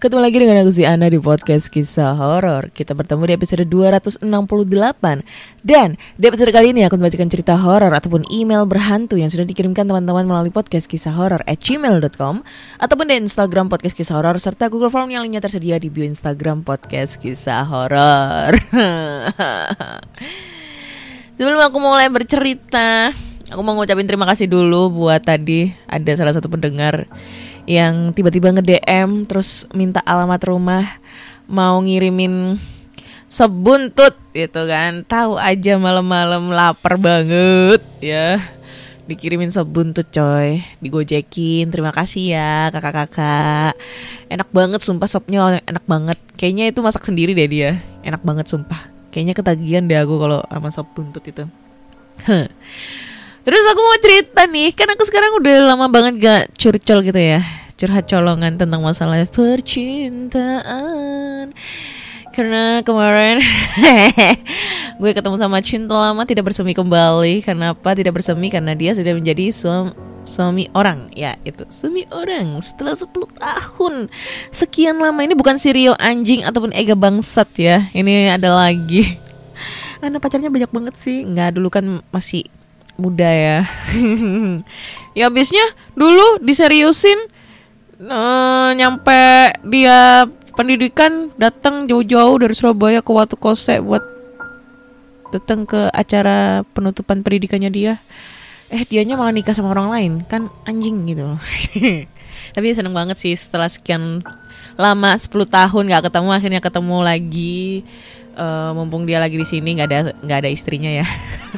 Ketemu lagi dengan aku si Ana di podcast kisah horor. Kita bertemu di episode 268 dan di episode kali ini aku membacakan cerita horor ataupun email berhantu yang sudah dikirimkan teman-teman melalui podcast kisah horor at gmail.com ataupun di Instagram podcast kisah horor serta Google Form yang lainnya tersedia di bio Instagram podcast kisah horor. Sebelum aku mulai bercerita, aku mau ngucapin terima kasih dulu buat tadi ada salah satu pendengar yang tiba-tiba nge-DM terus minta alamat rumah mau ngirimin sebuntut gitu kan. Tahu aja malam-malam lapar banget ya. Dikirimin sebuntut coy, digojekin. Terima kasih ya kakak-kakak. Enak banget sumpah sopnya enak banget. Kayaknya itu masak sendiri deh dia. Enak banget sumpah. Kayaknya ketagihan deh aku kalau sama sop buntut itu. Terus aku mau cerita nih, kan aku sekarang udah lama banget gak curcol gitu ya Curhat colongan tentang masalah percintaan. Karena kemarin gue ketemu sama cinta lama tidak bersemi kembali. Kenapa tidak bersemi? Karena dia sudah menjadi suami, suami orang. Ya itu, suami orang setelah 10 tahun. Sekian lama. Ini bukan Sirio anjing ataupun Ega bangsat ya. Ini ada lagi. Anak pacarnya banyak banget sih. Nggak dulu kan masih muda ya. Ya habisnya dulu diseriusin uh, nyampe dia pendidikan datang jauh-jauh dari Surabaya ke Watu Kose buat datang ke acara penutupan pendidikannya dia. Eh dianya malah nikah sama orang lain. Kan anjing gitu loh. Tapi seneng banget sih setelah sekian lama 10 tahun nggak ketemu akhirnya ketemu lagi. Uh, mumpung dia lagi di sini nggak ada nggak ada istrinya ya.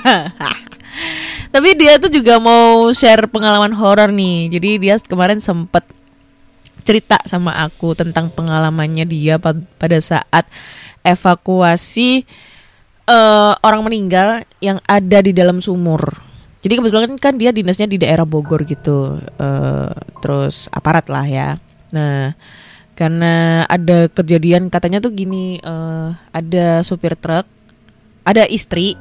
Tapi dia tuh juga mau share pengalaman horor nih. Jadi dia kemarin sempet cerita sama aku tentang pengalamannya dia pada saat evakuasi uh, orang meninggal yang ada di dalam sumur jadi kebetulan kan dia dinasnya di daerah Bogor gitu uh, terus aparat lah ya nah karena ada kejadian katanya tuh gini uh, ada supir truk ada istri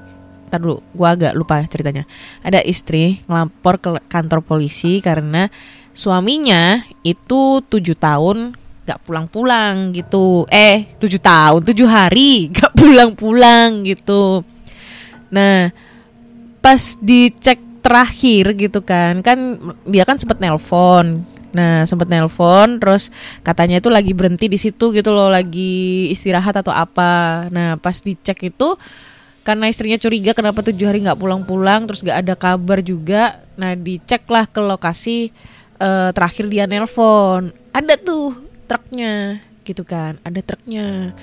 Ntar gue agak lupa ceritanya. Ada istri ngelapor ke kantor polisi karena suaminya itu tujuh tahun gak pulang-pulang gitu. Eh, tujuh tahun, tujuh hari gak pulang-pulang gitu. Nah, pas dicek terakhir gitu kan, kan dia kan sempet nelpon. Nah, sempet nelpon terus katanya itu lagi berhenti di situ gitu loh, lagi istirahat atau apa. Nah, pas dicek itu karena istrinya curiga kenapa tujuh hari nggak pulang-pulang terus nggak ada kabar juga nah diceklah ke lokasi uh, terakhir dia nelpon ada tuh truknya gitu kan ada truknya.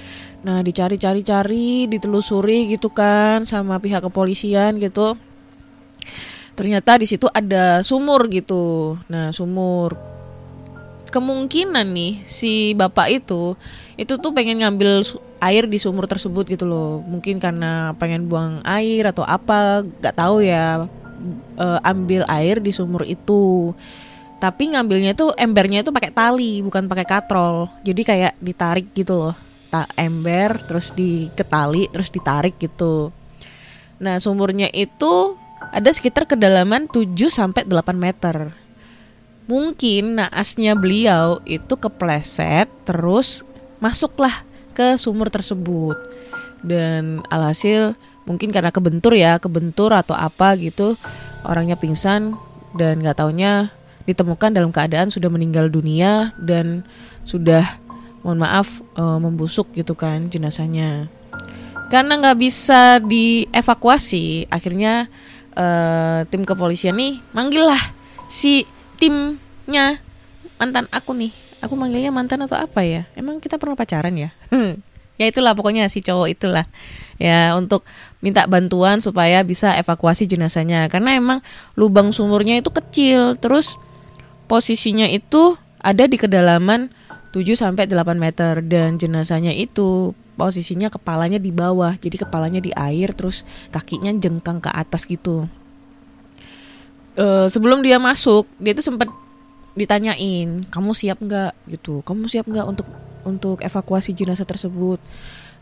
Nah dicari-cari-cari ditelusuri gitu kan sama pihak kepolisian gitu. Ternyata di situ ada sumur gitu. Nah sumur. Kemungkinan nih si bapak itu itu tuh pengen ngambil air di sumur tersebut gitu loh. Mungkin karena pengen buang air atau apa nggak tahu ya e, ambil air di sumur itu tapi ngambilnya tuh embernya itu pakai tali bukan pakai katrol. Jadi kayak ditarik gitu loh. Tak ember terus diketali terus ditarik gitu. Nah sumurnya itu ada sekitar kedalaman 7 sampai 8 meter. Mungkin naasnya beliau itu kepleset terus masuklah ke sumur tersebut. Dan alhasil mungkin karena kebentur ya kebentur atau apa gitu orangnya pingsan dan nggak taunya ditemukan dalam keadaan sudah meninggal dunia dan sudah mohon maaf e, membusuk gitu kan jenazahnya. Karena nggak bisa dievakuasi akhirnya e, tim kepolisian nih manggil lah si timnya mantan aku nih. Aku manggilnya mantan atau apa ya? Emang kita pernah pacaran ya? Ya itulah pokoknya si cowok itulah. Ya untuk minta bantuan supaya bisa evakuasi jenazahnya. Karena emang lubang sumurnya itu kecil terus posisinya itu ada di kedalaman 7 sampai 8 meter dan jenazahnya itu posisinya kepalanya di bawah jadi kepalanya di air terus kakinya jengkang ke atas gitu. Eh, sebelum dia masuk dia tuh sempat ditanyain kamu siap nggak? Gitu. Kamu siap nggak untuk untuk evakuasi jenazah tersebut?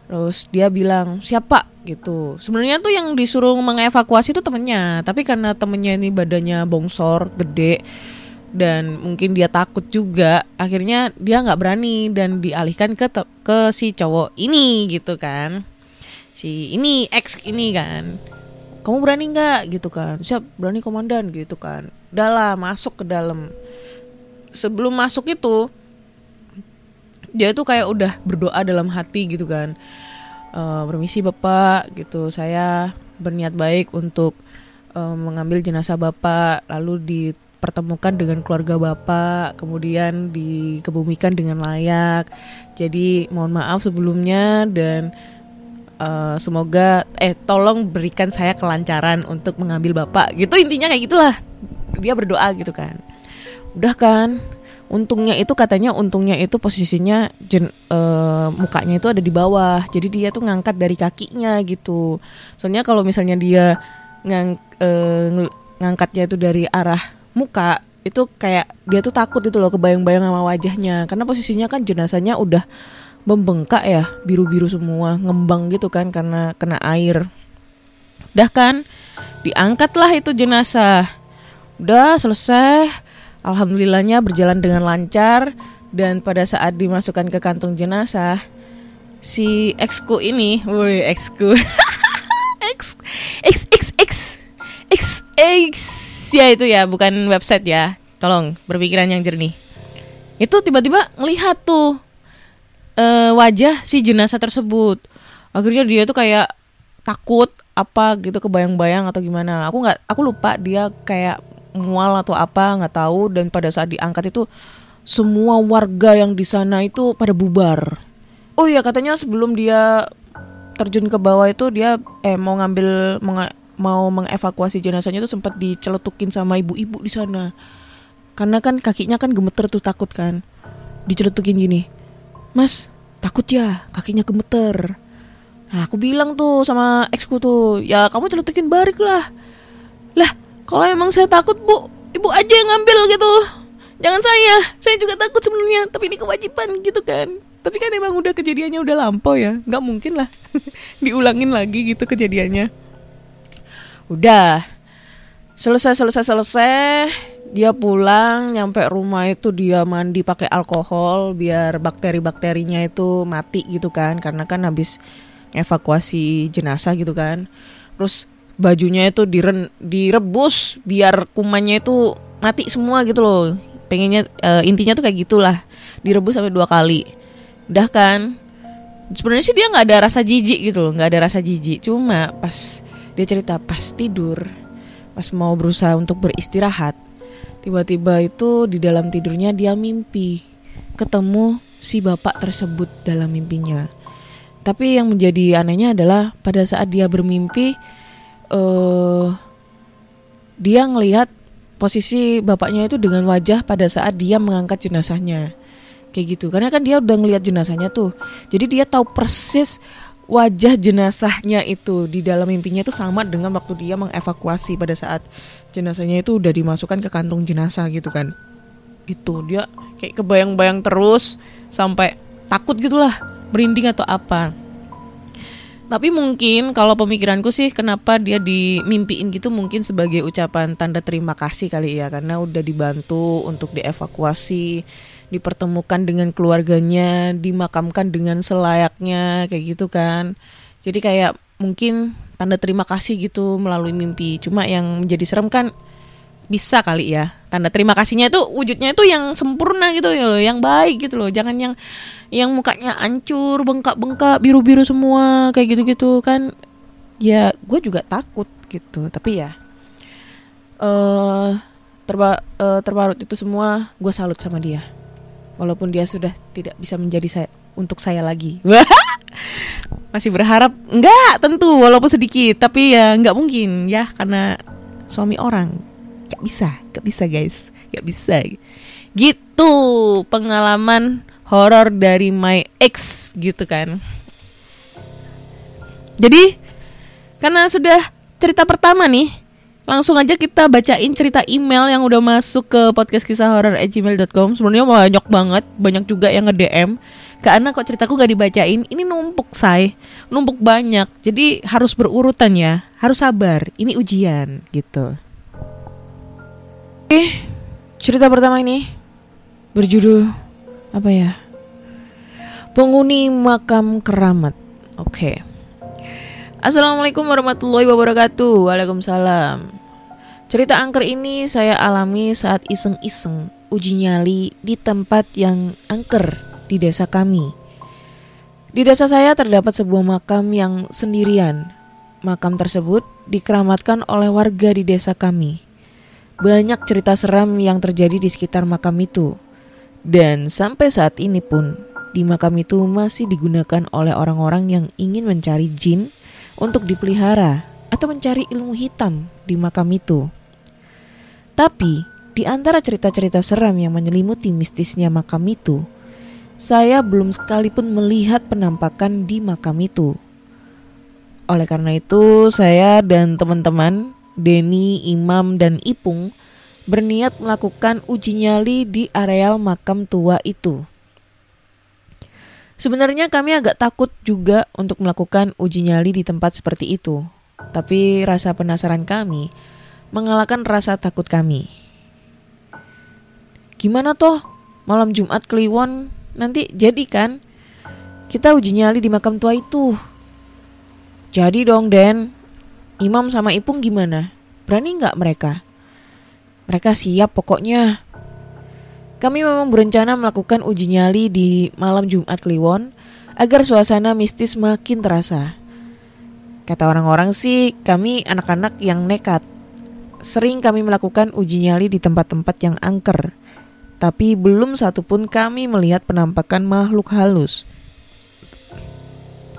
Terus dia bilang siap pak. Gitu. Sebenarnya tuh yang disuruh mengevakuasi itu temennya tapi karena temennya ini badannya bongsor gede dan mungkin dia takut juga. Akhirnya dia nggak berani dan dialihkan ke ke si cowok ini gitu kan. Si ini ex ini kan. Kamu berani nggak? Gitu kan. Siap berani komandan gitu kan. Udah lah masuk ke dalam. Sebelum masuk itu dia tuh kayak udah berdoa dalam hati gitu kan. Eh permisi bapak gitu. Saya berniat baik untuk eh, mengambil jenazah bapak. Lalu dipertemukan dengan keluarga bapak kemudian dikebumikan dengan layak. Jadi mohon maaf sebelumnya dan eh, semoga eh tolong berikan saya kelancaran untuk mengambil bapak. Gitu intinya kayak gitulah. Dia berdoa gitu kan. Udah kan untungnya itu katanya untungnya itu posisinya jen, eh, mukanya itu ada di bawah. Jadi dia tuh ngangkat dari kakinya gitu. Soalnya kalau misalnya dia ngang, ngel- ngangkatnya itu dari arah muka itu kayak dia tuh takut itu loh kebayang-bayang sama wajahnya. Karena posisinya kan jenazahnya udah membengkak ya biru-biru semua ngembang gitu kan karena kena air. Udah kan diangkatlah itu jenazah. Udah selesai. Alhamdulillahnya berjalan dengan lancar dan pada saat dimasukkan ke kantung jenazah si exku ini woi exku. X x x x x x ya itu ya bukan website ya. Tolong berpikiran yang jernih. Itu tiba-tiba ngelihat tuh eh, wajah si jenazah tersebut. Akhirnya dia tuh kayak takut apa gitu kebayang-bayang atau gimana. Aku nggak aku lupa dia kayak mual atau apa nggak tahu. Dan pada saat diangkat itu semua warga yang di sana itu pada bubar. Oh iya katanya sebelum dia terjun ke bawah itu dia eh mau ngambil mau mengevakuasi jenazahnya itu sempat diceletukin sama ibu-ibu di sana. Karena kan kakinya kan gemeter tuh takut kan. Diceletukin gini mas takut ya kakinya gemeter. Nah aku bilang tuh sama exku tuh ya kamu celetukin balik lah. Lah kalau emang saya takut bu ibu aja yang ngambil gitu. Jangan saya saya juga takut sebenarnya tapi ini kewajiban gitu kan. Tapi kan emang udah kejadiannya udah lampau ya nggak mungkin lah diulangin lagi gitu kejadiannya udah. Selesai selesai selesai. Dia pulang nyampe rumah itu dia mandi pakai alkohol biar bakteri bakterinya itu mati gitu kan. Karena kan habis evakuasi jenazah gitu kan. Terus bajunya itu diren direbus biar kumannya itu mati semua gitu loh. Pengennya eh, intinya tuh kayak gitulah. Direbus sampai dua kali. Udah kan? Sebenarnya sih dia nggak ada rasa jijik gitu loh nggak ada rasa jijik. Cuma pas dia cerita pas tidur pas mau berusaha untuk beristirahat tiba-tiba itu di dalam tidurnya dia mimpi ketemu si bapak tersebut dalam mimpinya. Tapi yang menjadi anehnya adalah pada saat dia bermimpi eh dia ngelihat posisi bapaknya itu dengan wajah pada saat dia mengangkat jenazahnya. Kayak gitu karena kan dia udah ngelihat jenazahnya tuh. Jadi dia tahu persis wajah jenazahnya itu di dalam mimpinya itu sama dengan waktu dia mengevakuasi pada saat jenazahnya itu udah dimasukkan ke kantung jenazah gitu kan. Itu dia kayak kebayang-bayang terus sampai takut gitulah merinding atau apa. Tapi mungkin kalau pemikiranku sih kenapa dia dimimpiin gitu mungkin sebagai ucapan tanda terima kasih kali ya karena udah dibantu untuk dievakuasi, dipertemukan dengan keluarganya, dimakamkan dengan selayaknya kayak gitu kan. Jadi kayak mungkin tanda terima kasih gitu melalui mimpi. Cuma yang menjadi serem kan bisa kali ya. Tanda terima kasihnya itu wujudnya itu yang sempurna gitu ya loh yang baik gitu loh. Jangan yang yang mukanya hancur bengkak-bengkak biru-biru semua kayak gitu-gitu kan. Ya gue juga takut gitu. Tapi ya eh terba eh, terparut itu semua gue salut sama dia walaupun dia sudah tidak bisa menjadi saya untuk saya lagi. Masih berharap enggak tentu walaupun sedikit tapi ya nggak mungkin ya karena suami orang. Nggak bisa nggak bisa guys. Nggak bisa. Gitu pengalaman horor dari my ex gitu kan. Jadi karena sudah cerita pertama nih langsung aja kita bacain cerita email yang udah masuk ke podcast kisah horor gmail.com sebenarnya banyak banget banyak juga yang nge DM karena kok ceritaku gak dibacain? Ini numpuk say. Numpuk banyak. Jadi harus berurutan ya. Harus sabar. Ini ujian gitu. Oke cerita pertama ini berjudul apa ya? Penghuni makam keramat. Oke Assalamualaikum warahmatullahi wabarakatuh Waalaikumsalam Cerita angker ini saya alami saat iseng-iseng uji nyali di tempat yang angker di desa kami. Di desa saya terdapat sebuah makam yang sendirian. Makam tersebut dikeramatkan oleh warga di desa kami. Banyak cerita seram yang terjadi di sekitar makam itu. Dan sampai saat ini pun, di makam itu masih digunakan oleh orang-orang yang ingin mencari jin untuk dipelihara atau mencari ilmu hitam di makam itu. Tapi, di antara cerita-cerita seram yang menyelimuti mistisnya makam itu, saya belum sekalipun melihat penampakan di makam itu. Oleh karena itu, saya dan teman-teman, Denny, Imam, dan Ipung berniat melakukan uji nyali di areal makam tua itu. Sebenarnya kami agak takut juga untuk melakukan uji nyali di tempat seperti itu. Tapi rasa penasaran kami mengalahkan rasa takut kami. Gimana toh malam Jumat Kliwon nanti jadi kan kita uji nyali di makam tua itu. Jadi dong Den, Imam sama Ipung gimana? Berani nggak mereka? Mereka siap pokoknya. Kami memang berencana melakukan uji nyali di malam Jumat Kliwon agar suasana mistis makin terasa. Kata orang-orang sih, kami anak-anak yang nekat. Sering kami melakukan uji nyali di tempat-tempat yang angker tapi belum satupun kami melihat penampakan makhluk halus.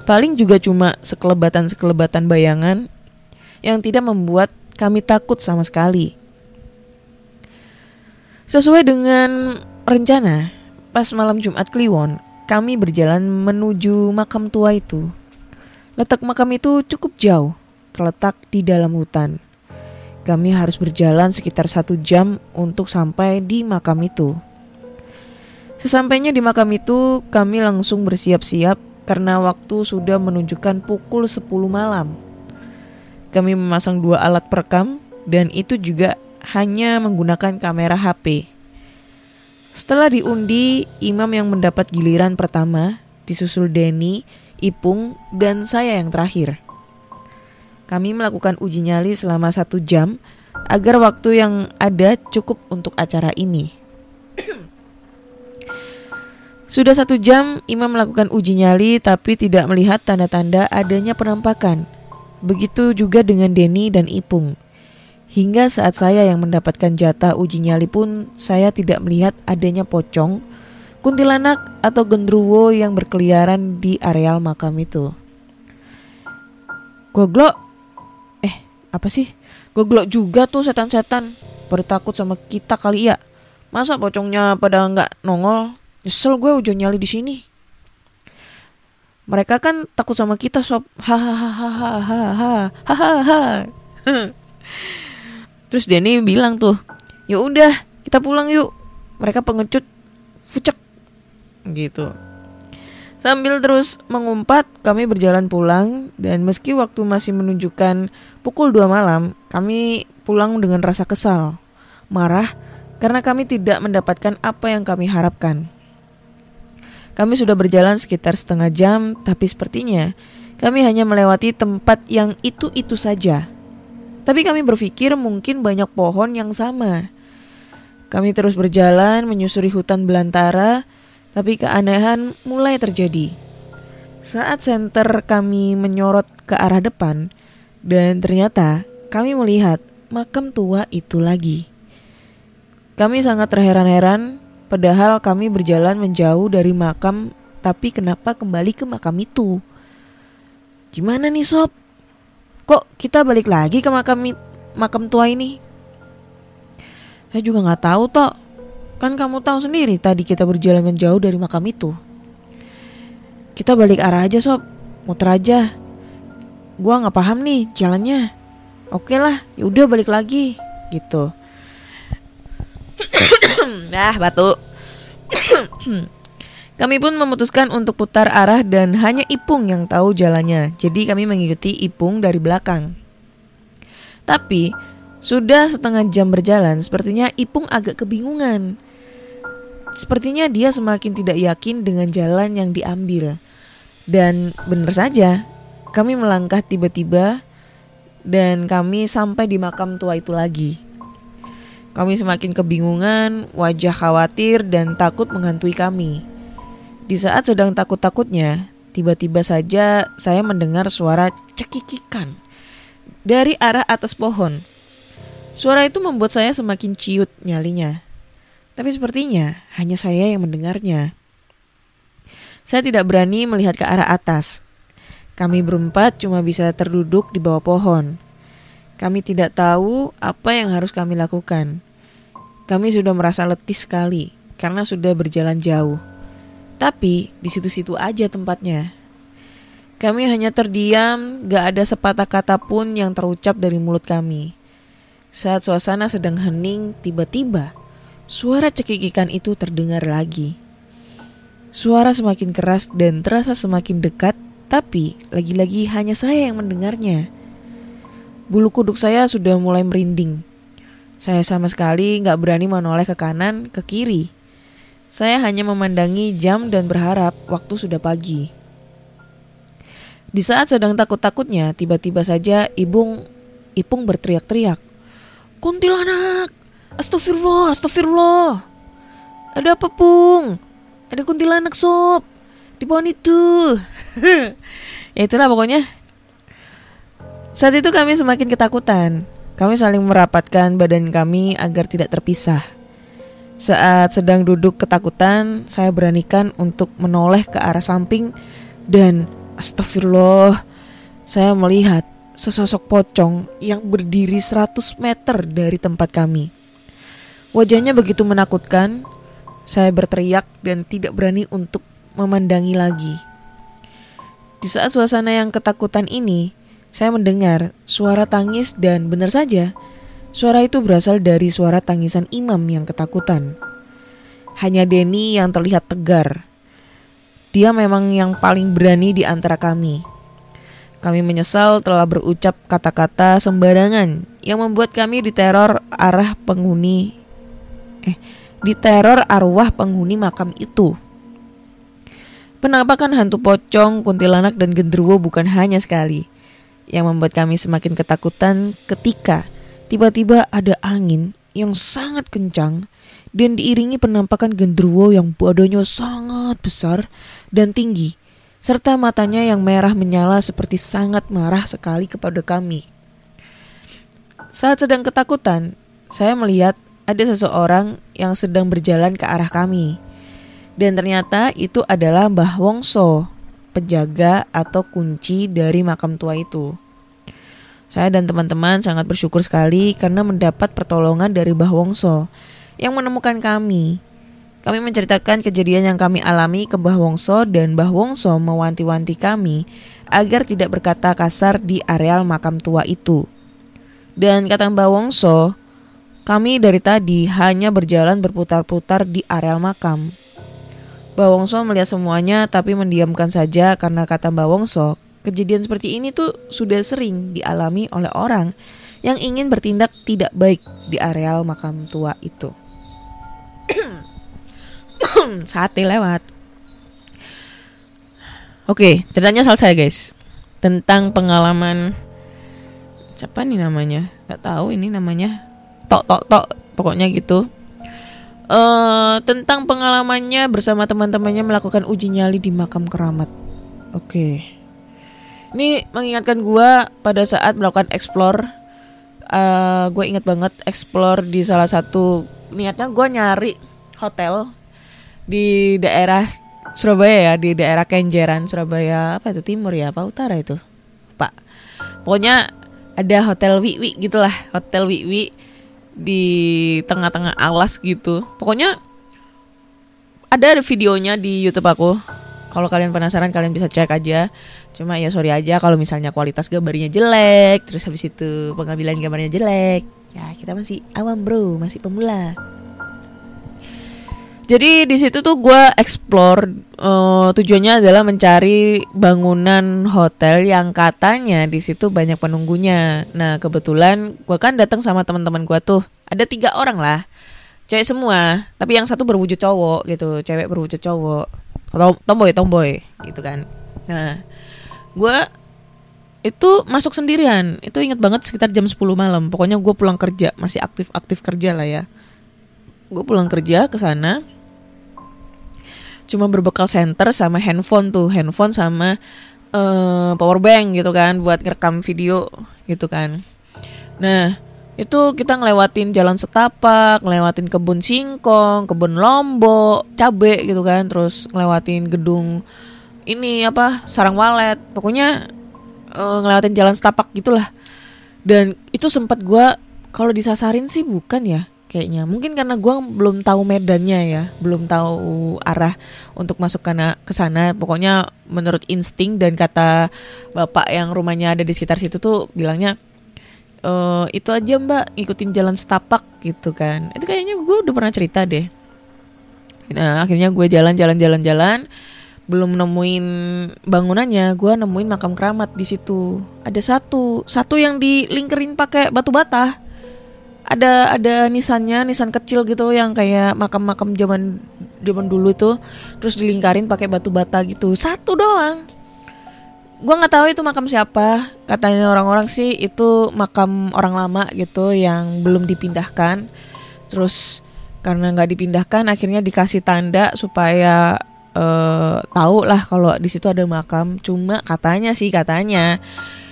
Paling juga cuma sekelebatan-sekelebatan bayangan yang tidak membuat kami takut sama sekali. Sesuai dengan rencana, pas malam Jumat Kliwon, kami berjalan menuju makam tua itu. Letak makam itu cukup jauh, terletak di dalam hutan. Kami harus berjalan sekitar satu jam untuk sampai di makam itu. Sesampainya di makam itu, kami langsung bersiap-siap karena waktu sudah menunjukkan pukul 10 malam. Kami memasang dua alat perekam dan itu juga hanya menggunakan kamera HP. Setelah diundi, imam yang mendapat giliran pertama disusul Denny, Ipung, dan saya yang terakhir. Kami melakukan uji nyali selama satu jam agar waktu yang ada cukup untuk acara ini. Sudah satu jam Imam melakukan uji nyali tapi tidak melihat tanda-tanda adanya penampakan. Begitu juga dengan Denny dan Ipung. Hingga saat saya yang mendapatkan jatah uji nyali pun saya tidak melihat adanya pocong, kuntilanak atau gendruwo yang berkeliaran di areal makam itu. Goglok, apa sih? Goglok juga tuh setan-setan. Pada takut sama kita kali ya. Masa pocongnya pada nggak nongol? Nyesel gue udah nyali di sini. Mereka kan takut sama kita sob. Hahaha. Terus Denny bilang tuh, ya udah kita pulang yuk. Mereka pengecut, fucek gitu. Sambil terus mengumpat, kami berjalan pulang dan meski waktu masih menunjukkan pukul 2 malam, kami pulang dengan rasa kesal, marah karena kami tidak mendapatkan apa yang kami harapkan. Kami sudah berjalan sekitar setengah jam, tapi sepertinya kami hanya melewati tempat yang itu-itu saja. Tapi kami berpikir mungkin banyak pohon yang sama. Kami terus berjalan menyusuri hutan belantara tapi keanehan mulai terjadi. Saat senter kami menyorot ke arah depan, dan ternyata kami melihat makam tua itu lagi. Kami sangat terheran-heran, padahal kami berjalan menjauh dari makam, tapi kenapa kembali ke makam itu? Gimana nih sob? Kok kita balik lagi ke makam makam tua ini? Saya juga nggak tahu toh. Kan kamu tahu sendiri tadi kita berjalan menjauh dari makam itu. Kita balik arah aja sob, muter aja. Gua nggak paham nih jalannya. Oke lah, yaudah balik lagi, gitu. nah, batu. kami pun memutuskan untuk putar arah dan hanya Ipung yang tahu jalannya. Jadi kami mengikuti Ipung dari belakang. Tapi sudah setengah jam berjalan, sepertinya Ipung agak kebingungan. Sepertinya dia semakin tidak yakin dengan jalan yang diambil. Dan benar saja, kami melangkah tiba-tiba dan kami sampai di makam tua itu lagi. Kami semakin kebingungan, wajah khawatir dan takut menghantui kami. Di saat sedang takut-takutnya, tiba-tiba saja saya mendengar suara cekikikan dari arah atas pohon. Suara itu membuat saya semakin ciut nyalinya. Tapi sepertinya hanya saya yang mendengarnya. Saya tidak berani melihat ke arah atas. Kami berempat cuma bisa terduduk di bawah pohon. Kami tidak tahu apa yang harus kami lakukan. Kami sudah merasa letih sekali karena sudah berjalan jauh. Tapi di situ-situ aja tempatnya. Kami hanya terdiam, gak ada sepatah kata pun yang terucap dari mulut kami. Saat suasana sedang hening, tiba-tiba suara cekikikan itu terdengar lagi. Suara semakin keras dan terasa semakin dekat, tapi lagi-lagi hanya saya yang mendengarnya. Bulu kuduk saya sudah mulai merinding. Saya sama sekali nggak berani menoleh ke kanan, ke kiri. Saya hanya memandangi jam dan berharap waktu sudah pagi. Di saat sedang takut-takutnya, tiba-tiba saja Ibung Ipung berteriak-teriak. Kuntilanak! Astagfirullah, astagfirullah. Ada apa, Pung? Ada kuntilanak, sob. Di pohon itu. ya itulah pokoknya. Saat itu kami semakin ketakutan. Kami saling merapatkan badan kami agar tidak terpisah. Saat sedang duduk ketakutan, saya beranikan untuk menoleh ke arah samping dan astagfirullah, saya melihat sesosok pocong yang berdiri 100 meter dari tempat kami. Wajahnya begitu menakutkan, saya berteriak dan tidak berani untuk memandangi lagi. Di saat suasana yang ketakutan ini, saya mendengar suara tangis dan benar saja, suara itu berasal dari suara tangisan imam yang ketakutan. Hanya Denny yang terlihat tegar. Dia memang yang paling berani di antara kami. Kami menyesal telah berucap kata-kata sembarangan yang membuat kami diteror arah penghuni eh diteror arwah penghuni makam itu. Penampakan hantu pocong, kuntilanak dan genderuwo bukan hanya sekali yang membuat kami semakin ketakutan ketika tiba-tiba ada angin yang sangat kencang dan diiringi penampakan genderuwo yang badannya sangat besar dan tinggi serta matanya yang merah menyala seperti sangat marah sekali kepada kami. Saat sedang ketakutan, saya melihat ada seseorang yang sedang berjalan ke arah kami. Dan ternyata itu adalah Mbah Wongso penjaga atau kunci dari makam tua itu. Saya dan teman-teman sangat bersyukur sekali karena mendapat pertolongan dari Mbah Wongso yang menemukan kami. Kami menceritakan kejadian yang kami alami ke Mbah Wongso dan Mbah Wongso mewanti-wanti kami agar tidak berkata kasar di areal makam tua itu. Dan kata Mbah Wongso, kami dari tadi hanya berjalan berputar-putar di areal makam. Mbak Wongso melihat semuanya tapi mendiamkan saja karena kata Mbak Wongso, kejadian seperti ini tuh sudah sering dialami oleh orang yang ingin bertindak tidak baik di areal makam tua itu. Sate lewat. Oke, ceritanya selesai guys. Tentang pengalaman siapa nih namanya? Gak tahu ini namanya. Tok tok tok, pokoknya gitu uh, tentang pengalamannya bersama teman-temannya melakukan uji nyali di makam keramat. Oke. Okay. Ini mengingatkan gue pada saat melakukan explore. Uh, gue ingat banget explore di salah satu niatnya gue nyari hotel di daerah Surabaya ya di daerah Kenjeran Surabaya apa itu timur ya apa utara itu? Pak pokoknya ada hotel Wiwi gitulah hotel Wiwi di tengah-tengah alas gitu. Pokoknya ada videonya di YouTube aku kalau kalian penasaran kalian bisa cek aja. Cuma ya sorry aja kalau misalnya kualitas gambarnya jelek terus habis itu pengambilan gambarnya jelek. Ya kita masih awam bro. Masih pemula. Jadi di situ tuh gue explore uh, tujuannya adalah mencari bangunan hotel yang katanya di situ banyak penunggunya. Nah kebetulan gue kan datang sama teman-teman gue tuh. Ada tiga orang lah, cewek semua. Tapi yang satu berwujud cowok gitu, cewek berwujud cowok, atau tomboy tomboy gitu kan. Nah gue itu masuk sendirian. Itu inget banget sekitar jam 10 malam. Pokoknya gue pulang kerja masih aktif aktif kerja lah ya. Gue pulang kerja ke sana cuma berbekal center sama handphone tuh handphone sama uh, power bank gitu kan buat ngerekam video gitu kan nah itu kita ngelewatin jalan setapak ngelewatin kebun singkong kebun lombok cabe gitu kan. Terus ngelewatin gedung ini apa sarang walet. Pokoknya uh, ngelewatin jalan setapak gitulah. Dan itu sempat gue kalau disasarin sih bukan ya kayaknya. Mungkin karena gue belum tahu medannya ya belum tahu arah untuk masuk ke sana. Pokoknya menurut insting dan kata bapak yang rumahnya ada di sekitar situ tuh bilangnya e, itu aja mbak ngikutin jalan setapak gitu kan. Itu kayaknya gue udah pernah cerita deh. Nah akhirnya gue jalan-jalan jalan-jalan belum nemuin bangunannya gue nemuin makam keramat di situ. Ada satu satu yang dilingkerin pakai batu bata ada ada nisannya nisan kecil gitu yang kayak makam-makam zaman zaman dulu tuh. Terus dilingkarin pakai batu bata gitu. Satu doang gue nggak tahu itu makam siapa. Katanya orang-orang sih itu makam orang lama gitu yang belum dipindahkan. Terus karena nggak dipindahkan akhirnya dikasih tanda supaya uh, tahu lah kalau di situ ada makam. Cuma katanya sih katanya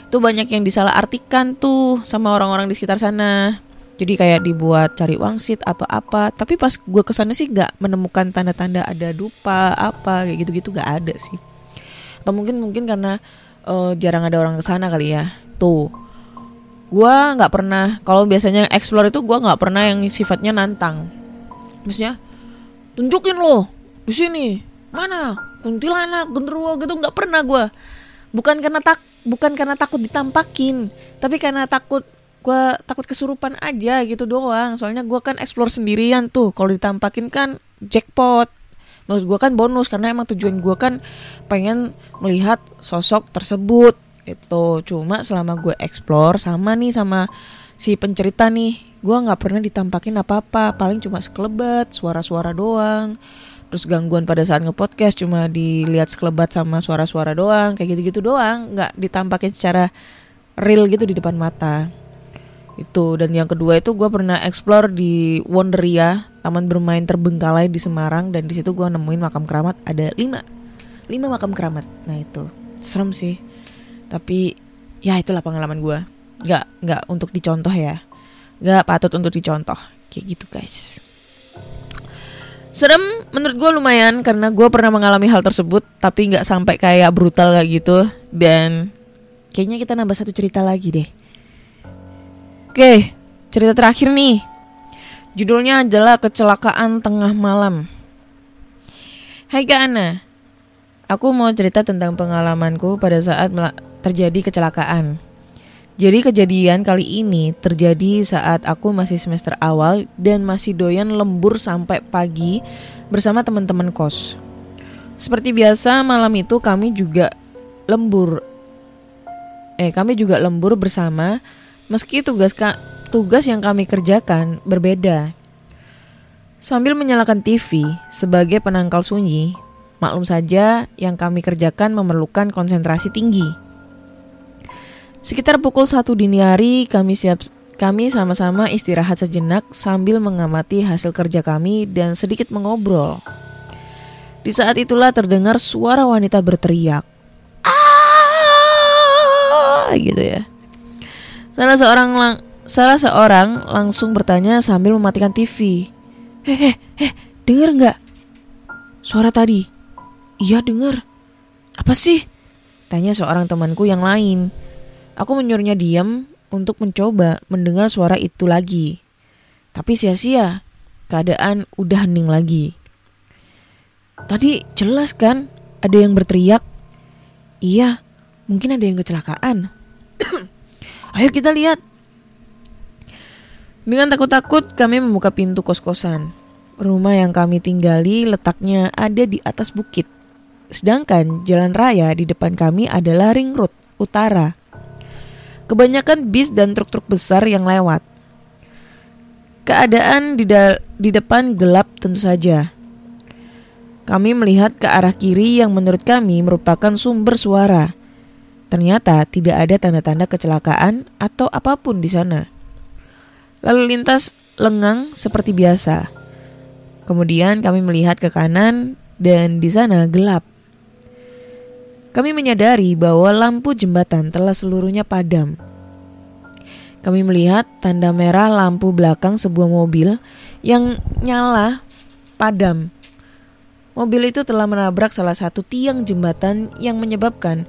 tuh banyak yang disalah artikan tuh sama orang-orang di sekitar sana. Jadi kayak dibuat cari wangsit atau apa. Tapi pas gue ke sana sih nggak menemukan tanda-tanda ada dupa apa kayak gitu-gitu nggak ada sih atau mungkin mungkin karena uh, jarang ada orang ke sana kali ya. Tuh. Gue nggak pernah kalau biasanya explore itu gue nggak pernah yang sifatnya nantang. Maksudnya tunjukin loh di sini. Mana? Kuntilanak genderuwo gitu. Nggak pernah gue bukan karena tak bukan karena takut ditampakin tapi karena takut gue takut kesurupan aja gitu doang. Soalnya gue kan explore sendirian tuh. Kalau ditampakin kan jackpot maksud gue kan bonus karena emang tujuan gue kan pengen melihat sosok tersebut itu cuma selama gue explore sama nih sama si pencerita nih gue nggak pernah ditampakin apa apa paling cuma sekelebat suara-suara doang. Terus gangguan pada saat ngepodcast cuma dilihat sekelebat sama suara-suara doang kayak gitu-gitu doang. Nggak ditampakin secara real gitu di depan mata. Itu dan yang kedua itu gue pernah explore di Wonderia taman bermain terbengkalai di Semarang dan di situ gue nemuin makam keramat ada lima. Lima makam keramat. Nah itu. Serem sih. Tapi ya itulah pengalaman gue nggak nggak untuk dicontoh ya. Nggak patut untuk dicontoh. Kayak gitu guys. Serem menurut gue lumayan karena gue pernah mengalami hal tersebut tapi nggak sampai kayak brutal kayak gitu. Dan kayaknya kita nambah satu cerita lagi deh. Oke, cerita terakhir nih. Judulnya adalah Kecelakaan Tengah Malam. Hai Kak Ana, aku mau cerita tentang pengalamanku pada saat terjadi kecelakaan. Jadi kejadian kali ini terjadi saat aku masih semester awal dan masih doyan lembur sampai pagi bersama teman-teman kos. Seperti biasa malam itu kami juga lembur eh kami juga lembur bersama Meski tugas ka tugas yang kami kerjakan berbeda. Sambil menyalakan TV sebagai penangkal sunyi, maklum saja yang kami kerjakan memerlukan konsentrasi tinggi. Sekitar pukul satu dini hari kami siap kami sama-sama istirahat sejenak sambil mengamati hasil kerja kami dan sedikit mengobrol. Di saat itulah terdengar suara wanita berteriak. Ah, gitu ya. Salah seorang lang salah seorang langsung bertanya sambil mematikan TV. Eh, eh, eh, denger nggak? Suara tadi. Iya denger. Apa sih? Tanya seorang temanku yang lain. Aku menyuruhnya diam untuk mencoba mendengar suara itu lagi. Tapi sia-sia. Keadaan udah hening lagi. Tadi jelas kan ada yang berteriak. Iya, mungkin ada yang kecelakaan. Ayo kita lihat. Dengan takut-takut kami membuka pintu kos-kosan. Rumah yang kami tinggali letaknya ada di atas bukit. Sedangkan jalan raya di depan kami adalah ring road utara. Kebanyakan bis dan truk-truk besar yang lewat. Keadaan di, di depan gelap tentu saja. Kami melihat ke arah kiri yang menurut kami merupakan sumber suara. Ternyata tidak ada tanda-tanda kecelakaan atau apa pun di sana. Lalu lintas lengang seperti biasa. Kemudian kami melihat ke kanan dan di sana gelap. Kami menyadari bahwa lampu jembatan telah seluruhnya padam. Kami melihat tanda merah lampu belakang sebuah mobil yang nyala padam. Mobil itu telah menabrak salah satu tiang jembatan yang menyebabkan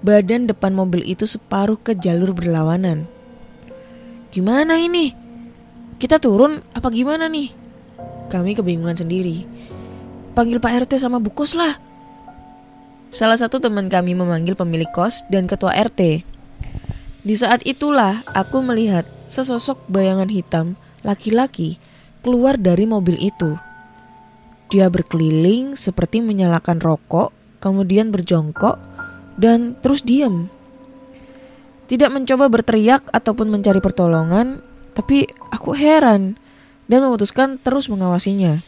badan depan mobil itu separuh ke jalur berlawanan. Gimana ini? Kita turun apa gimana nih? Kami kebingungan sendiri. Panggil Pak RT sama Bu Kos lah. Salah satu teman kami memanggil pemilik kos dan ketua RT. Di saat itulah aku melihat sesosok bayangan hitam laki-laki keluar dari mobil itu. Dia berkeliling seperti menyalakan rokok, kemudian berjongkok dan terus diam. Tidak mencoba berteriak ataupun mencari pertolongan, tapi aku heran dan memutuskan terus mengawasinya.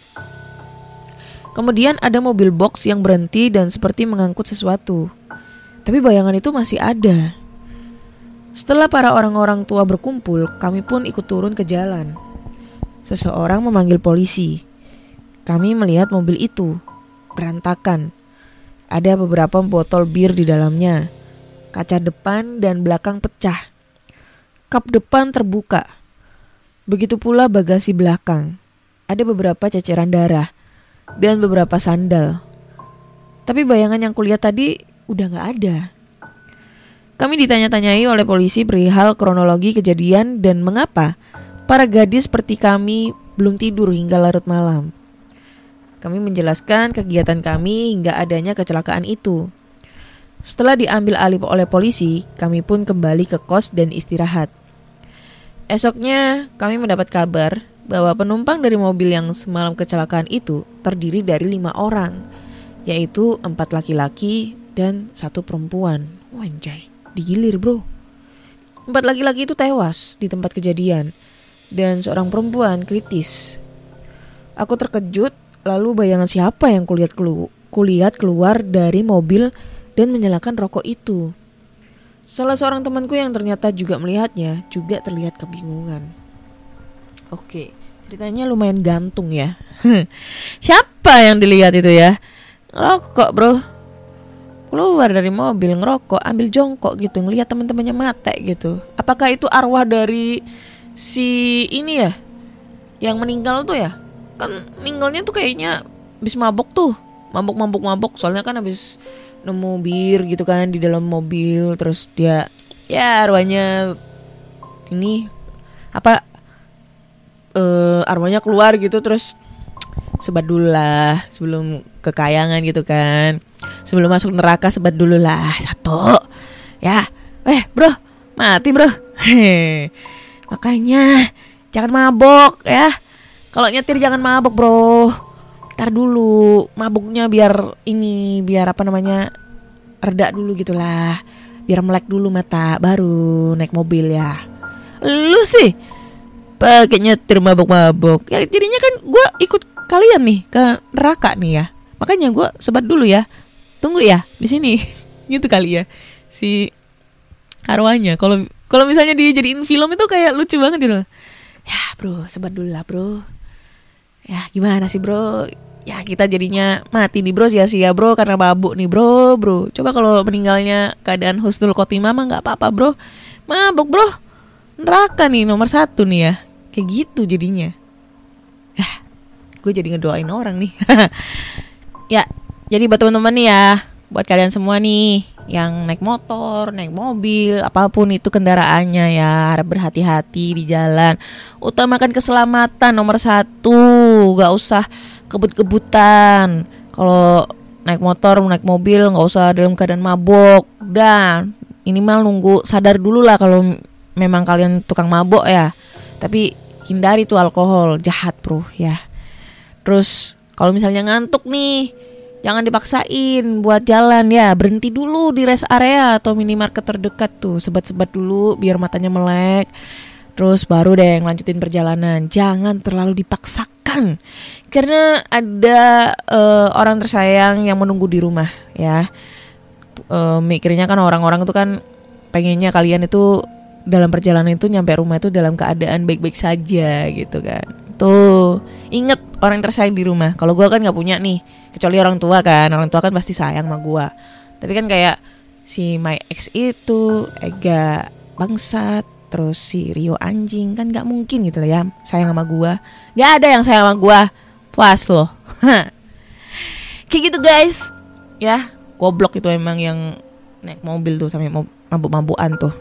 Kemudian ada mobil box yang berhenti dan seperti mengangkut sesuatu. Tapi bayangan itu masih ada. Setelah para orang-orang tua berkumpul, kami pun ikut turun ke jalan. Seseorang memanggil polisi. Kami melihat mobil itu berantakan. Ada beberapa botol bir di dalamnya. Kaca depan dan belakang pecah. Kap depan terbuka. Begitu pula bagasi belakang. Ada beberapa ceceran darah dan beberapa sandal. Tapi bayangan yang kulihat tadi udah gak ada. Kami ditanya-tanyai oleh polisi perihal kronologi kejadian dan mengapa para gadis seperti kami belum tidur hingga larut malam. Kami menjelaskan kegiatan kami hingga adanya kecelakaan itu. Setelah diambil alih oleh polisi, kami pun kembali ke kos dan istirahat. Esoknya, kami mendapat kabar bahwa penumpang dari mobil yang semalam kecelakaan itu terdiri dari lima orang, yaitu empat laki-laki dan satu perempuan. Wanjay digilir bro. Empat laki-laki itu tewas di tempat kejadian dan seorang perempuan kritis. Aku terkejut lalu bayangan siapa yang kulihat, kelu kulihat keluar dari mobil dan menyalakan rokok itu. Salah seorang temanku yang ternyata juga melihatnya juga terlihat kebingungan. Oke, ceritanya lumayan gantung ya. Siapa yang dilihat itu ya? Rokok bro keluar dari mobil ngerokok ambil jongkok gitu ngelihat teman-temannya mate gitu apakah itu arwah dari si ini ya yang meninggal tuh ya kan meninggalnya tuh kayaknya habis mabok tuh mabok mabok mabok soalnya kan habis nemu bir gitu kan di dalam mobil terus dia ya arwahnya ini apa uh, arwahnya keluar gitu terus sebat dulu lah sebelum kekayangan gitu kan. Sebelum masuk neraka sebat dulu lah satu ya. Eh bro mati bro. Makanya jangan mabok ya. Kalau nyetir jangan mabok bro ntar dulu mabuknya biar ini biar apa namanya reda dulu gitulah biar melek dulu mata baru naik mobil ya lu sih pakai nyetir mabok-mabok ya jadinya kan gue ikut kalian nih ke neraka nih ya. Makanya gue sebat dulu ya. Tunggu ya di sini. gitu kali ya si arwahnya. Kalau kalau misalnya dia jadiin film itu kayak lucu banget gitu. Ya bro, sebat dulu lah bro. Ya gimana sih bro? Ya kita jadinya mati nih bro sia-sia bro karena mabuk nih bro bro. Coba kalau meninggalnya keadaan husnul khotimah mah nggak apa-apa bro. Mabuk bro. Neraka nih nomor satu nih ya. Kayak gitu jadinya. Ya gue jadi ngedoain orang nih ya jadi buat teman-teman nih ya buat kalian semua nih yang naik motor, naik mobil, apa pun itu kendaraannya ya harap berhati-hati di jalan. Utamakan keselamatan nomor satu, gak usah kebut-kebutan. Kalau naik motor, naik mobil nggak usah dalam keadaan mabok. Dan minimal nunggu sadar dulu lah kalau memang kalian tukang mabok ya. Tapi hindari tuh alkohol, jahat bro ya. Terus kalau misalnya ngantuk nih, jangan dipaksain buat jalan ya. Berhenti dulu di rest area atau minimarket terdekat tuh, sebat-sebat dulu biar matanya melek. Terus baru deh lanjutin perjalanan. Jangan terlalu dipaksakan. Karena ada uh, orang tersayang yang menunggu di rumah ya. Uh, mikirnya kan orang-orang itu kan pengennya kalian itu dalam perjalanan itu nyampe rumah itu dalam keadaan baik-baik saja gitu kan. Tuh, inget orang yang tersayang di rumah. Kalau gue kan nggak punya nih, kecuali orang tua kan. Orang tua kan pasti sayang sama gue. Tapi kan kayak si my ex itu Ega bangsat, terus si Rio anjing kan nggak mungkin gitu lah ya sayang sama gue. Gak ada yang sayang sama gue. Puas loh. Kayak gitu guys. Ya, goblok itu emang yang naik mobil tuh sampai mabuk-mabukan tuh.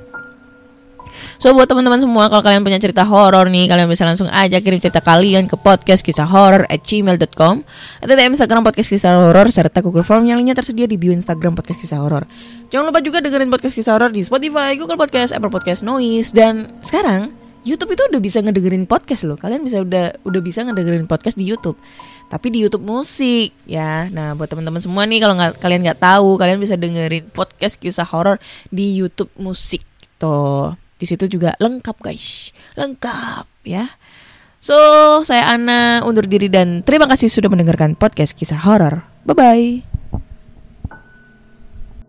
So buat teman-teman semua kalau kalian punya cerita horor nih kalian bisa langsung aja kirim cerita kalian ke podcast kisah horor at gmail.com atau DM Instagram podcast kisah horor serta Google Form yang lainnya tersedia di bio Instagram podcast kisah horor. Jangan lupa juga dengerin podcast kisah horor di Spotify, Google Podcast, Apple Podcast, Noise dan sekarang YouTube itu udah bisa ngedengerin podcast loh. Kalian bisa udah udah bisa ngedengerin podcast di YouTube. Tapi di YouTube musik ya. Nah, buat teman-teman semua nih kalau nggak kalian nggak tahu, kalian bisa dengerin podcast kisah horor di YouTube musik. Tuh. Di situ juga lengkap guys, lengkap ya. So, saya Ana undur diri dan terima kasih sudah mendengarkan podcast kisah horor. Bye bye.